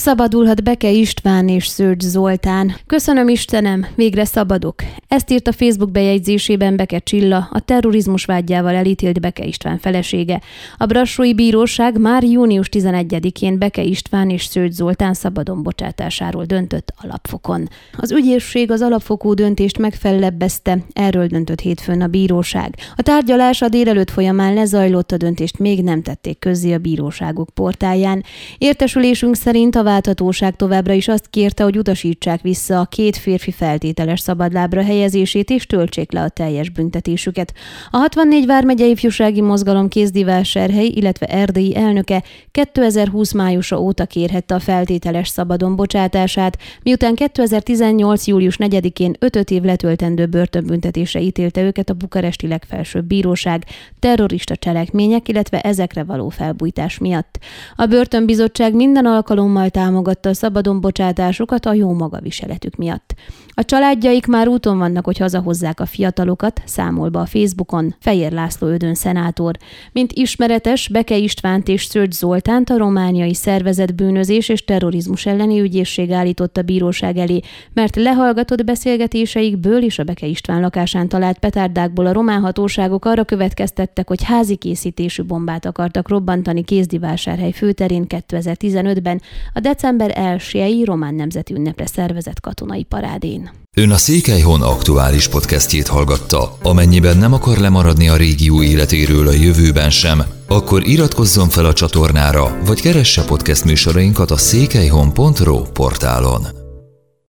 Szabadulhat Beke István és Szőcs Zoltán. Köszönöm Istenem, végre szabadok. Ezt írt a Facebook bejegyzésében Beke Csilla, a terrorizmus vágyával elítélt Beke István felesége. A Brassói Bíróság már június 11-én Beke István és Szőcs Zoltán szabadon bocsátásáról döntött alapfokon. Az ügyészség az alapfokú döntést megfellebbezte, erről döntött hétfőn a bíróság. A tárgyalás a délelőtt folyamán lezajlott, a döntést még nem tették közzé a bíróságok portáján. Értesülésünk szerint a válthatóság továbbra is azt kérte, hogy utasítsák vissza a két férfi feltételes szabadlábra helyezését és töltsék le a teljes büntetésüket. A 64 vármegyei ifjúsági mozgalom kézdivásárhely, illetve erdélyi elnöke 2020 májusa óta kérhette a feltételes szabadon bocsátását, miután 2018. július 4-én 5 év letöltendő börtönbüntetésre ítélte őket a bukaresti legfelsőbb bíróság terrorista cselekmények, illetve ezekre való felbújtás miatt. A börtönbizottság minden alkalommal támogatta a szabadon bocsátásukat a jó magaviseletük miatt. A családjaik már úton vannak, hogy hazahozzák a fiatalokat, számol be a Facebookon Fejér László Ödön szenátor. Mint ismeretes, Beke Istvánt és Szörgy Zoltánt a romániai szervezet bűnözés és terrorizmus elleni ügyészség állított a bíróság elé, mert lehallgatott beszélgetéseikből és a Beke István lakásán talált petárdákból a román hatóságok arra következtettek, hogy házi készítésű bombát akartak robbantani Kézdivásárhely főterén 2015-ben, a december 1-i román nemzeti ünnepre szervezett katonai parádén. Ön a Székelyhon aktuális podcastjét hallgatta. Amennyiben nem akar lemaradni a régió életéről a jövőben sem, akkor iratkozzon fel a csatornára, vagy keresse podcast műsorainkat a székelyhon.pro portálon.